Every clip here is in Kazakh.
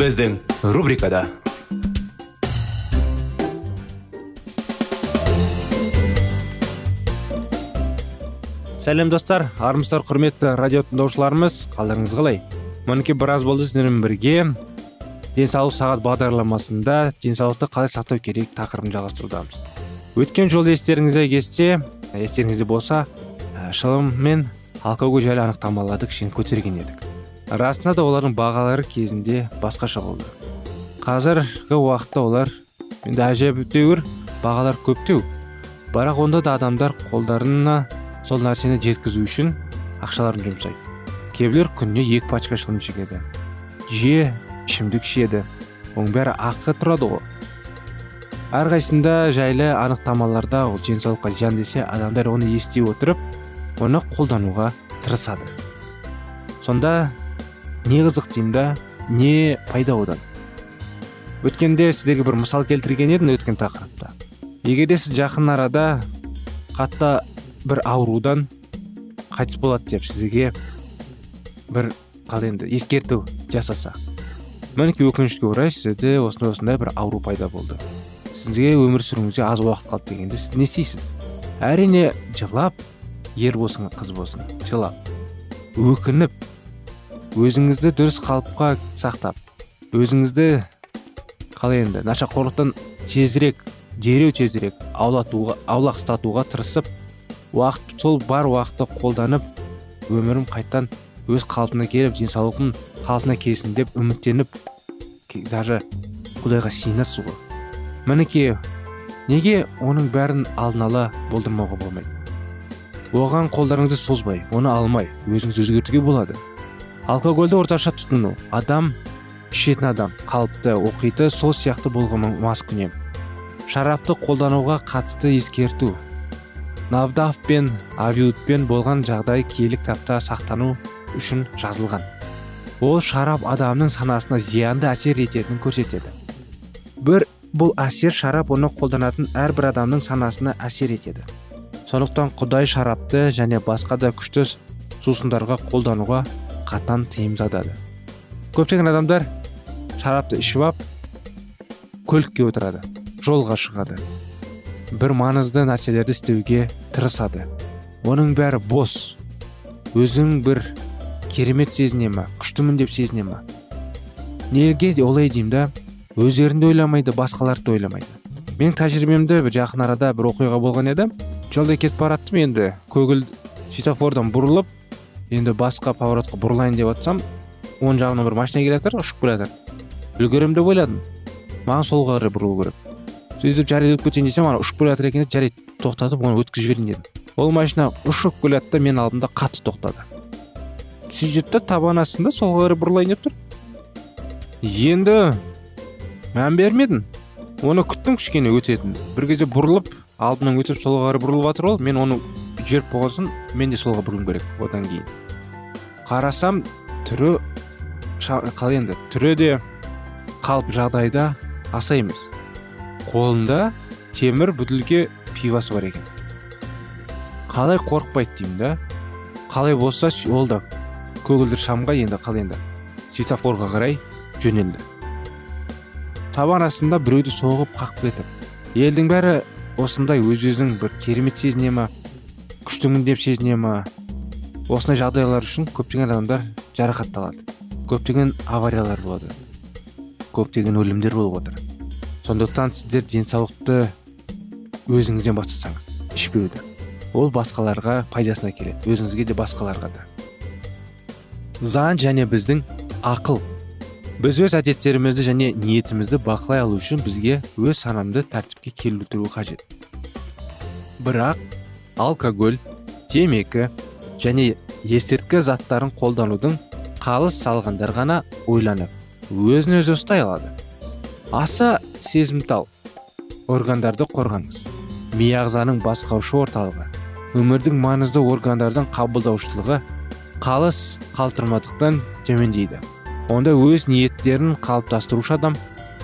Біздің рубрикада сәлем достар. Армысыздар құрметті радио тыңдаушыларымыз. Қалдарыңыз қалай? Мінекей біраз болды сіздермен бірге. Денсаулық сағат бағдарламасында денсаулықты қалай сақтау керек тақырыбын жалғастырудамыз. Өткен жолы естеріңізде кетсе естеріңізде болса шылым мен алкоголь жайлы анықтамаларды кішкене көтерген едік. Расында да олардың бағалары кезінде басқаша болды. Қазіргі уақытта олар енді әжептәуір бағалар көптеу. Бірақ онда да адамдар қолдарына сол нәрсені жеткізу үшін ақшаларын жұмсайды. Кейбіреулер күніне екі пачка шылым шегеді. Жиі ішімдік ішеді. Оның бәрі ақы тұрады ғой. Әрқайсысында жайлы анықтамаларда ол денсаулыққа зиян десе адамдар оны ести отырып оны қолдануға тырысады. Сонда не қызық деймін да не пайда одан. Өткенде сіздерге бір мысал келтірген едім өткен тақырыпта. Егер де сіз жақын арада қатты бір аурудан қайтыс болады деп сізге бір қалай енді ескерту жасаса мінекей өкінішке орай сізде осындай осындай бір ауру пайда болды. Сізге өмір сүруіңізге аз уақыт қалды дегенде сіз не істейсіз? Әрине жылап ер болсын қыз болсын жылап өкініп өзіңізді дұрыс қалыпқа сақтап өзіңізді қалай енді нашақорлықтан тезірек дереу тезірек аулатуға аулақ ұстатуға тырысып уақыт сол бар уақытты қолданып өмірім қайттан өз қалпына келіп денсаулығым қалпына келсін деп үміттеніп даже құдайға сиынасыз ғой. Мінекей неге оның бәрін алдын ала болдырмауға болмайды? Оған қолдарыңызды созбай оны алмай өзіңіз өзгертуге болады. Алкогольді орташа тұтыну. Адам ішетін адам қалыпты оқиды сол сияқты болған маскүнем. Шарапты қолдануға қатысты ескерту. Навдав пен авиудпен болған жағдай киелі кітапта сақтану үшін жазылған. Ол шарап адамның санасына зиянды әсер ететінін көрсетеді. Бір бұл әсер шарап оны қолданатын әрбір адамның санасына әсер етеді. Сондықтан құдай шарапты және басқа да күшті сусындарға қолдануға қатан тыйым салады көптеген адамдар шарапты ішіп ап көлікке отырады жолға шығады. Бір маңызды нәрселерді істеуге тырысады. Оның бәрі бос. Өзің бір керемет сезіне ма күштімін деп сезіне ма? Неге олай деймін да өздерін ойламайды басқаларды ойламайды. Менің тәжірибемде бір жақын арада бір оқиға болған еді. Жолда кетіп бара енді. Көгіл светофордан бұрылып енді басқа поворотқа бұрылайын деп жатсам оң жағымнан бір машина келе жатыр ұшып келе жатыр. Үлгеремін деп ойладым. Маған солға қарай бұрылу керек. Сөйтіп жарайды өтіп кетейін десем ана ұшып келе жатыр екен жарайды тоқтатып оны өткізіп жіберейін дедім. Ол машина ұшып келе жатты менің алдымда қатты тоқтады. Сөйтеді да табан астында солға қарай бұрылайын деп тұр. Енді мән бермедім оны күттім кішкене өтетін. Бір кезде бұрылып алдымнан өтіп солға қарай бұрылып жатыр ол. Мен оны жіберіп болған мен де солға бұрылуым керек одан кейін. Қарасам түрі қалай енді? Түрі де қалып жағдайда аса емес. Қолында темір бүтілге пивасы бар екен. Қалай қорықпайды деймін да? Қалай болса ол да көгілдір шамға енді қалай енді. Светофорға қарай жөнелді. Табан астында біреуді соғып қақып кетіп елдің бәрі осындай өз өзін бір керемет сезіне ма? Күштімін деп сезіне ма осындай жағдайлар үшін көптеген адамдар жарақатталады. Көптеген авариялар болады. Көптеген өлімдер болып отыр. Сондықтан сіздер денсаулықты өзіңізден бастасаңыз ішпеуді ол басқаларға пайдасына келеді. Өзіңізге де басқаларға да. Заң және біздің ақыл. Біз өз әдеттерімізді және ниетімізді бақылай алу үшін бізге өз санамды тәртіпке келтіру қажет. Бірақ алкоголь темекі және естірткі заттарын қолданудың қалыс салғандар ғана ойланып өзін өзі ұстай алады. Аса сезімтал органдарды қорғаңыз. Ми ағзаның басқаушы орталығы өмірдің маңызды органдардың қабылдаушылығы қалыс қалтырмадықтан төмендейді. Онда өз ниеттерін қалыптастырушы адам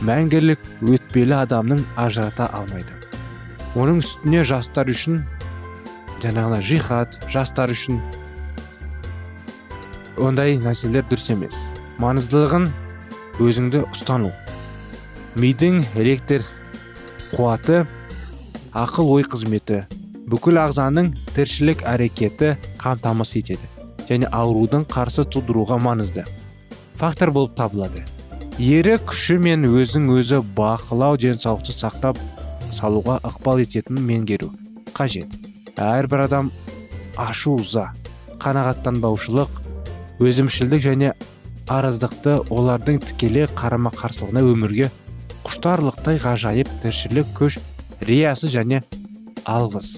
мәңгілік өтпелі адамның ажырата алмайды. Оның үстіне жастар үшін жаңағыдай жихад жастар үшін ондай нәрселер дұрыс емес маңыздылығын өзіңді ұстану мидың электр қуаты ақыл ой қызметі бүкіл ағзаның тіршілік әрекеті қамтамасыз етеді және аурудың қарсы тудыруға маңызды фактор болып табылады ері күші мен өзің өзі бақылау денсаулықты сақтап салуға ықпал ететінін меңгеру қажет. Әрбір адам ашу ыза қанағаттанбаушылық өзімшілдік және араздықты олардың тікелей қарама қарсылығына өмірге құштарлықтай ғажайып тіршілік көш риясы және алғыс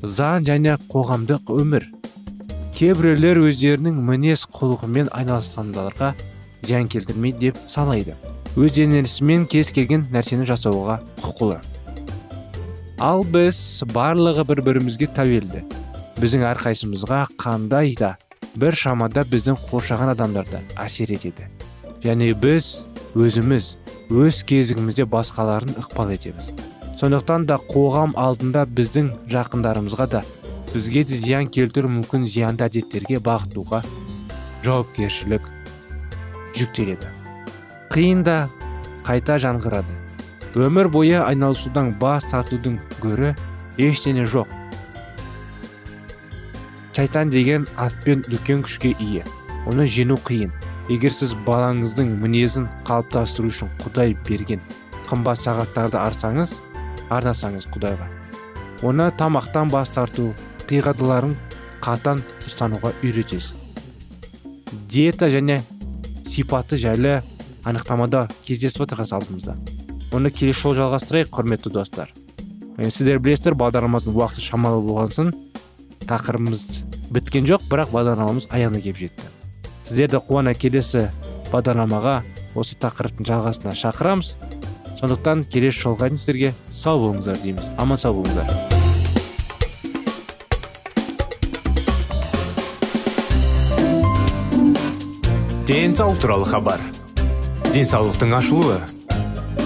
заң және қоғамдық өмір. Кейбіреулер өздерінің мінез құлқымен айналысқандарға зиян келтірмейді деп санайды. Өз денесімен кез келген нәрсені жасауға құқылы. Ал біз барлығы бір бірімізге тәуелді. Біздің әрқайсымызға қандай да бір шамада біздің қоршаған адамдарда әсер етеді. Және біз өзіміз өз кезігімізде басқаларын ықпал етеміз. Сондықтан да қоғам алдында біздің жақындарымызға да бізге де зиян келтіру мүмкін зиянды әдеттерге бағытуға жауапкершілік жүктеледі. Қиын да қайта жаңғырады. Өмір бойы айналысудан бас тартудың гөрі ештеңе жоқ. Шайтан деген атпен үлкен күшке ие. Оны жеңу қиын. Егер сіз балаңыздың мінезін қалыптастыру үшін құдай берген қымбат сағаттарды арсаңыз арнасаңыз құдайға. Оны тамақтан бас тарту қиғадыларын қатан ұстануға үйретесіз. Диета және сипаты жайлы анықтамада кездесіп отырған алдымызда. Оны келесі жолы жалғастырайық құрметті достар. Сіздер білесіздер бағдарламамыздың уақыты шамалы болған соң тақырыбымыз біткен жоқ бірақ бағдарламамыз аяғына келіп жетті. Сіздерді қуана келесі бағдарламаға осы тақырыптың жалғасына шақырамыз. Сондықтан келесі жолға дейін сіздерге сау болыңыздар дейміз. Аман сау болыңыздар. Денсаулық туралы хабар. Денсаулықтың ашылуы.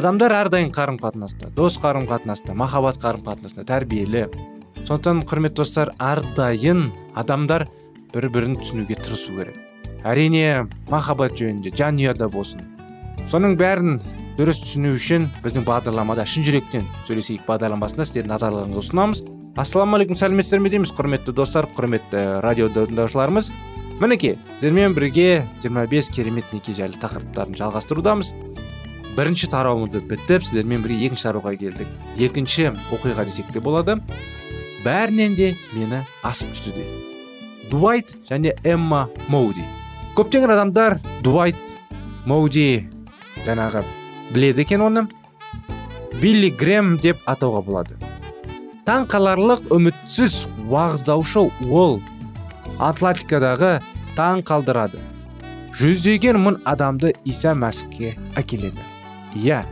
Адамдар әрдайым қарым қатынаста дос қарым қатынаста махаббат қарым қатынаста тәрбиелі. Сондықтан құрметті достар әрдайым адамдар бір бірін түсінуге тырысу керек. Әрине махаббат жөнінде жанұяда болсын. Соның бәрін дұрыс түсіну үшін біздің бағдарламада шын жүректен сөйлесейік. Бағдарламасында сіздердің назарларыңызға ұсынамыз. Ассалаумағалейкум сәлеметсіздер ме дейміз құрметті достар құрметті радио тыңдаушыларымыз. Мінекей сіздермен бірге 25 керемет неке жайлы тақырыптарын жалғастырудамыз. Бірінші тарауымызды бітіп сіздермен бірге екінші тарауға келдік. Екінші оқиға десек те болады. Бәрінен де мені асып түсті де. Дуайт және эмма моуди. Көптеген адамдар дуайт моуди жаңағы біледі екен оны. Билли грэм деп атауға болады. Таң қаларлық үмітсіз уағыздаушы ол атлантикадағы таң қалдырады. Жүздеген мың адамды иса мәсіхке әкеледі. Иә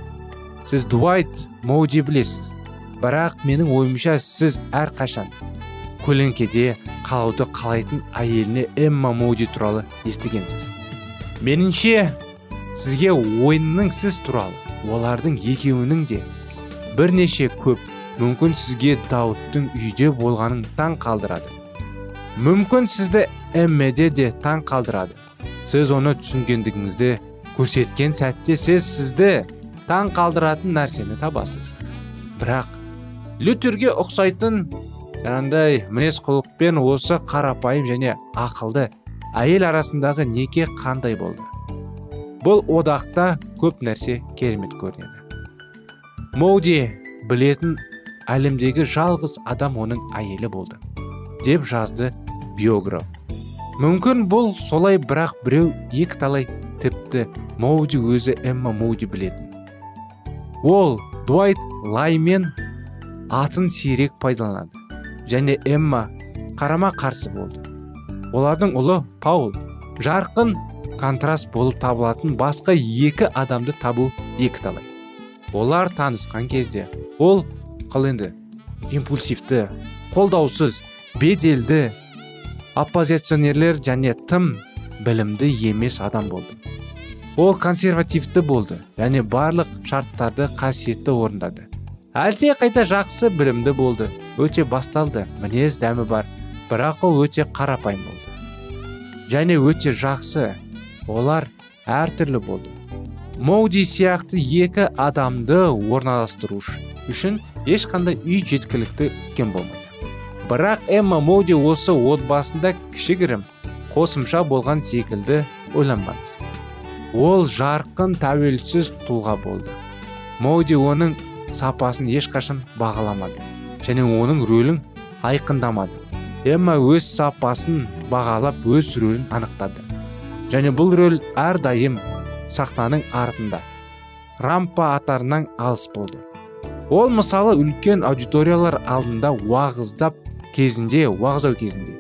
сіз дуайт моуди білесіз. Бірақ менің ойымша сіз әрқашан көлеңкеде қалауды қалайтын әйеліне эмма моуди туралы естігенсіз. Меніңше сізге ойынның сіз туралы олардың екеуінің де бірнеше көп мүмкін сізге дауыттың үйде болғанын таң қалдырады. Мүмкін сізді эммеде де таң қалдырады. Сіз оны түсінгендігіңізді көрсеткен сәтте сіз сізді таң қалдыратын нәрсені табасыз. Бірақ лютерге ұқсайтын жаңағындай мінез құлықпен осы қарапайым және ақылды әйел арасындағы неке қандай болды? Бұл одақта көп нәрсе керемет көрінеді. Моуди білетін әлемдегі жалғыз адам оның әйелі болды деп жазды биограф. Мүмкін бұл солай бірақ біреу екі талай тіпті моуди өзі эмма моуди білетін. Ол дуайт лаймен атын сирек пайдаланады. Және эмма қарама қарсы болды. Олардың ұлы паул. Жарқын контраст болып табылатын басқа екі адамды табу екі талай олар танысқан кезде ол қал енді импульсивті қолдаусыз беделді оппозиционерлер және тым білімді емес адам болды. Ол консервативті болды және барлық шарттарды қасиетті орындады. Әлде қайта жақсы білімді болды өте басталды мінез дәмі бар бірақ ол өте қарапайым болды. Және өте жақсы олар әртүрлі болды. Моуди сияқты екі адамды орналастыру үшін ешқандай үй жеткілікті кем болмайды бірақ эмма моуди осы отбасында кішігірім қосымша болған секілді ойланбаңыз ол жарқын тәуелсіз тұлға болды. Моуди оның сапасын ешқашан бағаламады және оның рөлін айқындамады. Эмма өз сапасын бағалап өз рөлін анықтады. Және бұл рөл әрдайым сахнаның артында рампа атарынан алыс болды. Ол мысалы үлкен аудиториялар алдында уағыздап кезінде уағыздау кезінде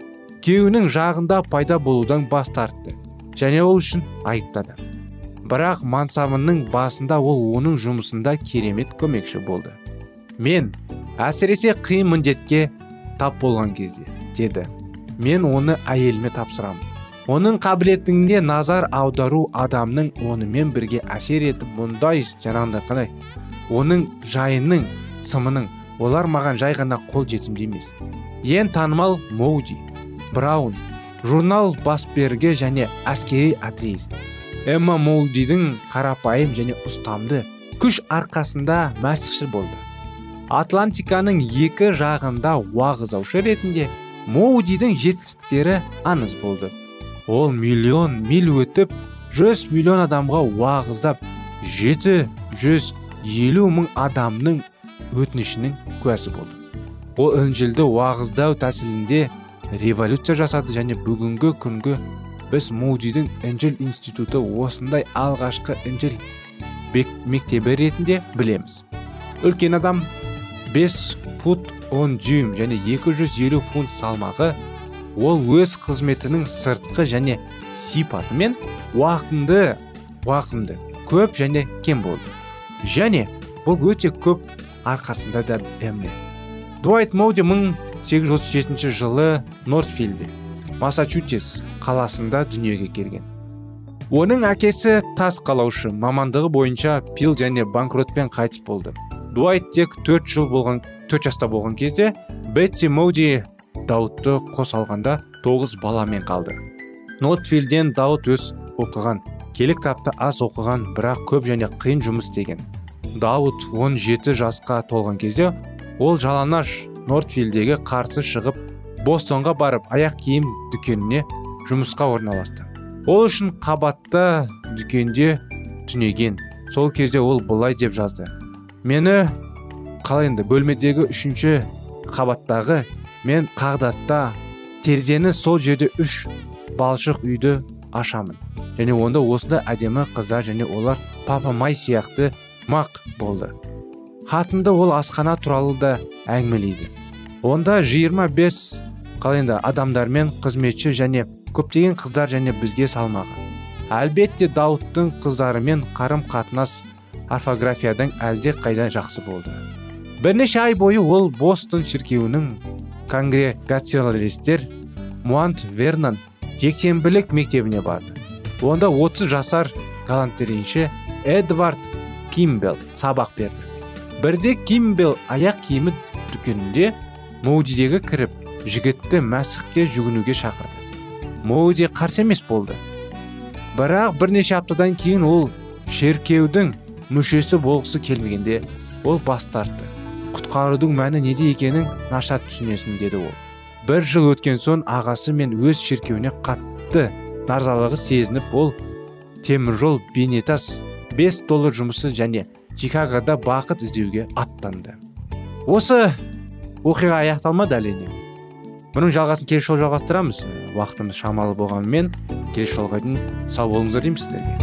күйеуінің жағында пайда болудан бас тартты. Және ол үшін айыптады. Бірақ мансабының басында ол оның жұмысында керемет көмекші болды. Мен әсіресе қиын міндетке тап болған кезде деді. Мен оны әйеліме тапсырамын. Оның қабілетіңде назар аудару адамның онымен бірге әсер етіп мұндай жаңағындай қалай оның жайының сымының олар маған жай ғана қол жетімді емес. Ең танымал моуди браун журнал басберге және әскери атеист. Эмма моудидің қарапайым және ұстамды күш арқасында мәсіхші болды. Атлантиканың екі жағында уағыздаушы ретінде моудидің жетістіктері аңыз болды. Ол миллион миль өтіп жүз миллион адамға уағыздап жеті жүз елу мың адамның өтінішінің куәсі болды. Ол інжілді уағыздау тәсілінде революция жасады және бүгінгі күнгі біз моудидің інжіл институты осындай алғашқы інжіл мектебі ретінде білеміз. Үлкен адам 5 фут 10 дюйм және 250 фунт салмағы ол өз қызметінің сыртқы және сипатымен уақымды уақымды көп және кем болды. Және бұл өте көп арқасында да дуайт моуди 1837 жылы нортфилде массачусетс қаласында дүниеге келген. Оның әкесі тас қалаушы мамандығы бойынша пил және банкротпен қайтыс болды. Дуайт тек төрт жыл болған төрт жаста болған кезде бетси моуди дауытты қос алғанда тоғыз баламен қалды. Нотфилден дауыт өз оқыған келі кітапты аз оқыған бірақ көп және қиын жұмыс істеген. Дауыт 17 жасқа толған кезде ол жаланаш нортфилдегі қарсы шығып бостонға барып аяқ киім дүкеніне жұмысқа орналасты. Ол үшін қабатта дүкенде түнеген. Сол кезде ол былай деп жазды. Мені қалай енді бөлмедегі үшінші қабаттағы мен қағдатта терезені сол жерде үш балшық үйді ашамын. Және онда осында әдемі қыздар және олар папа май сияқты мақ болды. Хатында ол асхана туралы да әңгімелейді. Онда 25 қалай енді адамдармен қызметші және көптеген қыздар және бізге салмаған. Әлбетте дауыттың қыздарымен қарым қатынас орфографиядан әлде қайда жақсы болды. Бірнеше ай бойы ол бостон шіркеуінің конгрегационалистер муант вернан жексенбілік мектебіне барды. Онда 30 жасар галантерейші эдвард кимбел сабақ берді. Бірде кимбел аяқ киімі дүкенінде моудидегі кіріп жігітті мәсіхке жүгінуге шақырды. Моуди қарсы емес болды. Бірақ бірнеше аптадан кейін ол шеркеудің мүшесі болғысы келмегенде ол бас тартты. Құтқарудың мәні неде екенін нашар түсінесің деді ол. Бір жыл өткен соң ағасы мен өз шіркеуіне қатты наразылығы сезініп ол теміржол бейнетас 5 доллар жұмысы және чикагода бақыт іздеуге аттанды осы оқиға аяқталмады әрине бұның жалғасын келесі жолы жалғастырамыз уақытымыз шамалы болғанымен келесі жолға дейін сау болыңыздар деймін сіздерге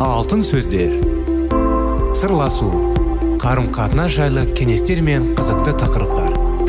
алтын сөздер сырласу қарым қатынас жайлы кеңестер мен қызықты тақырыптар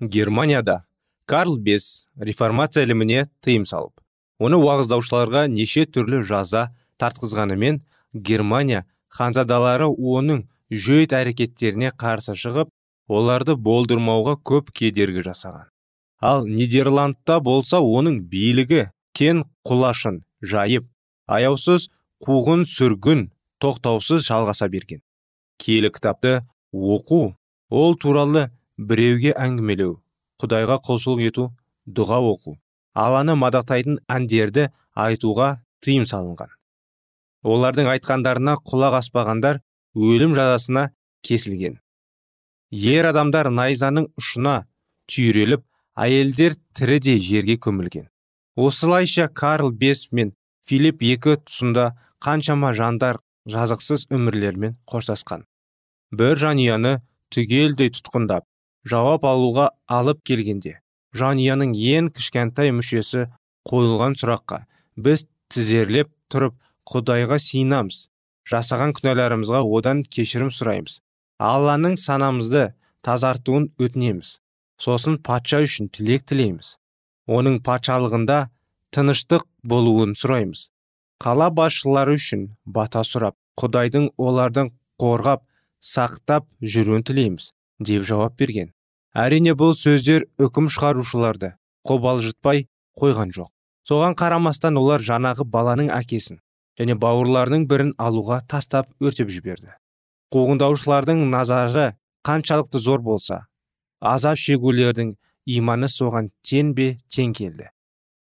Германияда карл бес реформация іліміне тыйым салып. Оны уағыздаушыларға неше түрлі жаза тартқызғанымен германия ханзадалары оның жөйт әрекеттеріне қарсы шығып оларды болдырмауға көп кедергі жасаған. Ал нидерландта болса оның билігі кен құлашын жайып аяусыз қуғын сүргін тоқтаусыз жалғаса берген. Киелі кітапты оқу ол туралы біреуге әңгімелеу құдайға құлшылық ету дұға оқу. Алланы мадақтайтын әндерді айтуға тыйым салынған. Олардың айтқандарына құлақ аспағандар өлім жазасына кесілген. Ер адамдар найзаның ұшына түйреліп әйелдер тірідей жерге көмілген. Осылайша карл бес мен филипп екі тұсында қаншама жандар жазықсыз өмірлермен қоштасқан. Бір жанұяны түгелдей тұтқындап жауап алуға алып келгенде жанұяның ең кішкентай мүшесі қойылған сұраққа біз тізерлеп тұрып құдайға сиынамыз жасаған күнәларымызға одан кешірім сұраймыз алланың санамызды тазартуын өтінеміз сосын патша үшін тілек тілейміз оның патшалығында тыныштық болуын сұраймыз қала басшылары үшін бата сұрап құдайдың олардың қорғап сақтап жүруін тілейміз. Деп жауап берген. Әрине бұл сөздер үкім шығарушыларды қобалжытпай қойған жоқ. Соған қарамастан олар жанағы баланың әкесін және бауырларының бірін алуға тастап өртеп жіберді. Қуғындаушылардың назары қаншалықты зор болса азап шегулердің иманы соған тең бе тең келді.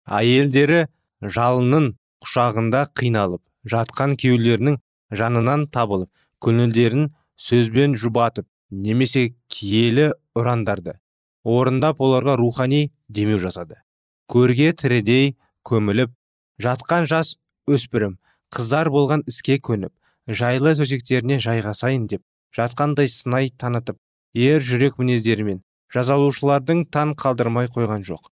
Әйелдері жалынның құшағында қиналып жатқан күйеулерінің жанынан табылып көңілдерін сөзбен жұбатып немесе киелі ұрандарды орындап оларға рухани демеу жасады. Көрге тірідей көміліп жатқан жас өспірім қыздар болған іске көніп жайлы төсектеріне жайғасайын деп жатқандай сынай танытып ер жүрек мінездерімен жазалаушылардың таң қалдырмай қойған жоқ.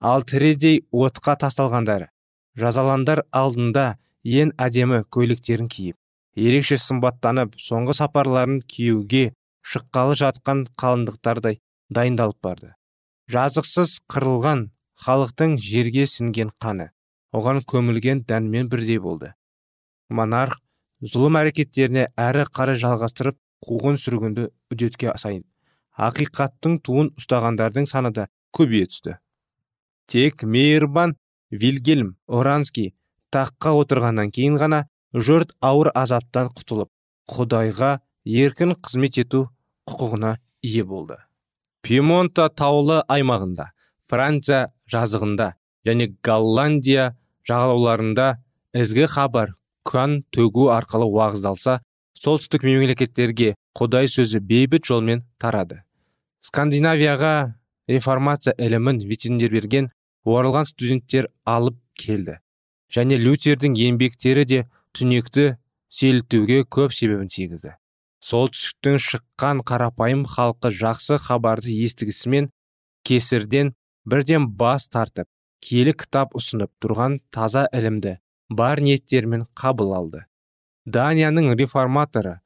Ал тірідей отқа тасталғандары жазаландар алдында ең әдемі көйлектерін киіп ерекше сымбаттанып соңғы сапарларын киюге шыққалы жатқан қалыңдықтардай дайындалып барды. Жазықсыз қырылған халықтың жерге сіңген қаны. Оған көмілген дәнмен бірдей болды. Монарх зұлым әрекеттеріне әрі қарай жалғастырып қуғын сүргінді үдетке сайын ақиқаттың туын ұстағандардың саны да көбейе түсті. Тек мейірбан вильгельм оранский таққа отырғаннан кейін ғана жұрт ауыр азаптан құтылып құдайға еркін қызмет ету құқығына ие болды. Пьемонта таулы аймағында франция жазығында және голландия жағалауларында ізгі хабар күн төгу арқылы уағыздалса солтүстік мемлекеттерге құдай сөзі бейбіт жолмен тарады. Скандинавияға реформация ілімін берген оралған студенттер алып келді және лютердің еңбектері де түнекті сейілтуге көп себебін тигізді. Солтүстіктің шыққан қарапайым халқы жақсы хабарды естігісімен кесірден бірден бас тартып киелі кітап ұсынып тұрған таза ілімді бар ниеттермен қабыл алды. Данияның реформаторы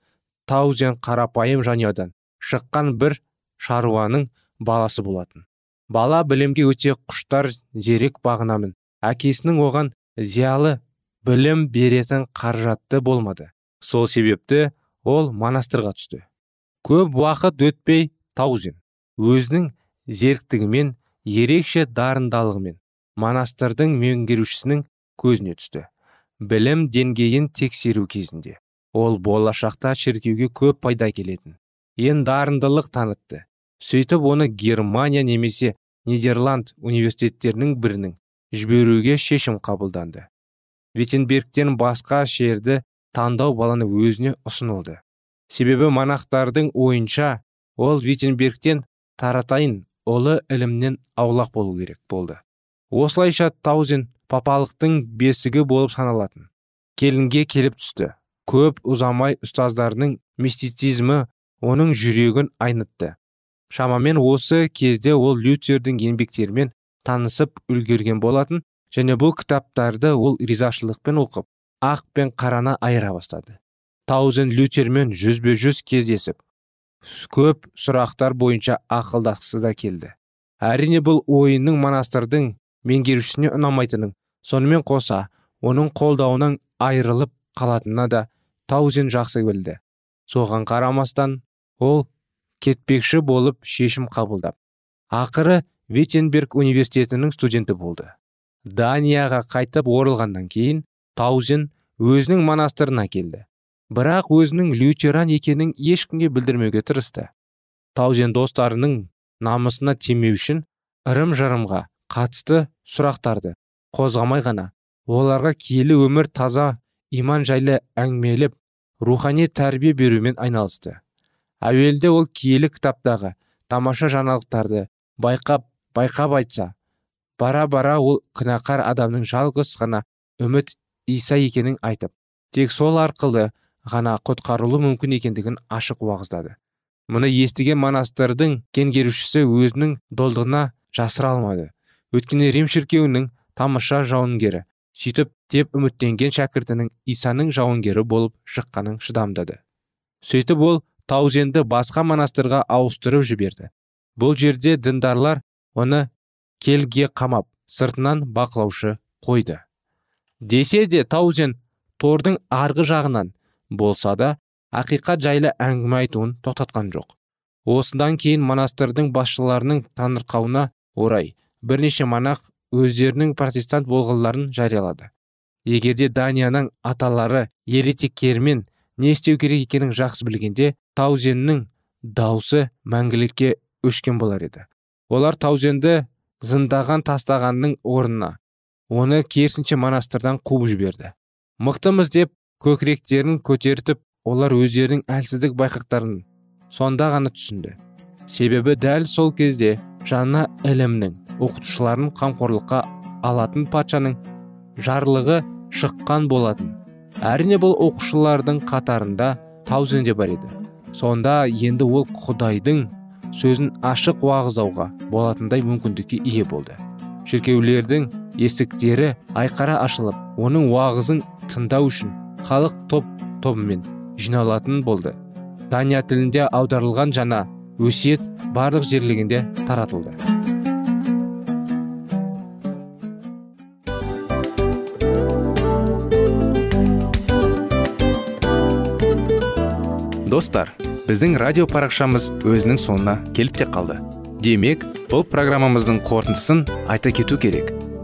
таузен қарапайым жанұядан шыққан бір шаруаның баласы болатын. Бала білімге өте құштар зерек бағынамын. Әкесінің оған зиялы білім беретін қаржатты болмады. Сол себепті ол монастырға түсті. Көп уақыт өтпей таузен өзінің зеріктігімен ерекше дарындалығымен монастырдың меңгерушісінің көзіне түсті. Білім деңгейін тексеру кезінде. Ол болашақта шіркеуге көп пайда келетін ең дарындылық танытты. Сөйтіп оны германия немесе нидерланд университеттерінің бірінің жіберуге шешім қабылданды. Виттенбергтен басқа шерді таңдау баланы өзіне ұсынылды. Себебі монахтардың ойынша ол виттенбергтен таратайын ұлы ілімнен аулақ болу керек болды. Осылайша таузен папалықтың бесігі болып саналатын. Келінге келіп түсті. Көп ұзамай ұстаздарының мистицизмі оның жүрегін айнытты. Шамамен осы кезде ол лютердің еңбектерімен танысып үлгерген болатын және бұл кітаптарды ол ризашылықпен оқып ақ пен қараны айыра бастады. Таузен лютермен жүзбе жүз кездесіп көп сұрақтар бойынша ақылдасқысы да келді. Әрине бұл ойынның монастырдың меңгерушісіне ұнамайтынын сонымен қоса оның қолдауынан айырылып қалатынына да таузен жақсы білді. Соған қарамастан ол кетпекші болып шешім қабылдап ақыры виттенберг университетінің студенті болды. Данияға қайтып оралғаннан кейін таузен өзінің монастырына келді. Бірақ өзінің лютеран екенін ешкімге білдірмеуге тырысты. Таузен достарының намысына тимеу үшін ырым жырымға қатысты сұрақтарды қозғамай ғана оларға киелі өмір таза иман жайлы әңгімелеп рухани тәрбие берумен айналысты. Әуелде ол киелі кітаптағы тамаша жаңалықтарды байқап байқап айтса бара бара ол күнәқар адамның жалғыз ғана үміт иса екенін айтып тек сол арқылы ғана құтқарылу мүмкін екендігін ашық уағыздады. Мұны естіген монастырдың кеңгерушісі өзінің долдығына жасыра алмады. Өйткені рим шіркеуінің тамаша жауынгері сөйтіп деп үміттенген шәкіртінің исаның жауынгері болып шыққанын шыдамдады. Сөйтіп ол таузенді басқа монастырға ауыстырып жіберді. Бұл жерде діндарлар оны келге қамап сыртынан бақылаушы қойды. Десе де таузен тордың арғы жағынан болса да ақиқат жайлы әңгіме айтуын тоқтатқан жоқ. Осыдан кейін монастырдың басшыларының таңырқауына орай бірнеше монах өздерінің протестант болғыларын жариялады. Егерде данияның аталары еретиктермен не істеу керек екенін жақсы білгенде таузеннің даусы мәңгілікке өшкен болар еді. Олар таузенді зындаған тастағанның орнына оны керісінше монастырдан қуып жіберді. Мықтымыз деп көкіректерін көтертіп олар өздерінің әлсіздік байқақтарын сонда ғана түсінді. Себебі дәл сол кезде жаңа ілімнің оқытушыларын қамқорлыққа алатын патшаның жарлығы шыққан болатын. Әрине бұл оқушылардың қатарында таузен де бар еді. Сонда енді ол құдайдың сөзін ашық уағыздауға болатындай мүмкіндікке ие болды. Шіркеулердің есіктері айқара ашылып оның уағызын тыңдау үшін халық топ тобымен жиналатын болды. Дания тілінде аударылған жаңа өсиет барлық жерлегенде таратылды. Достар біздің радио парақшамыз өзінің соңына келіп те қалды. Демек бұл программамыздың қорытындысын айта кету керек.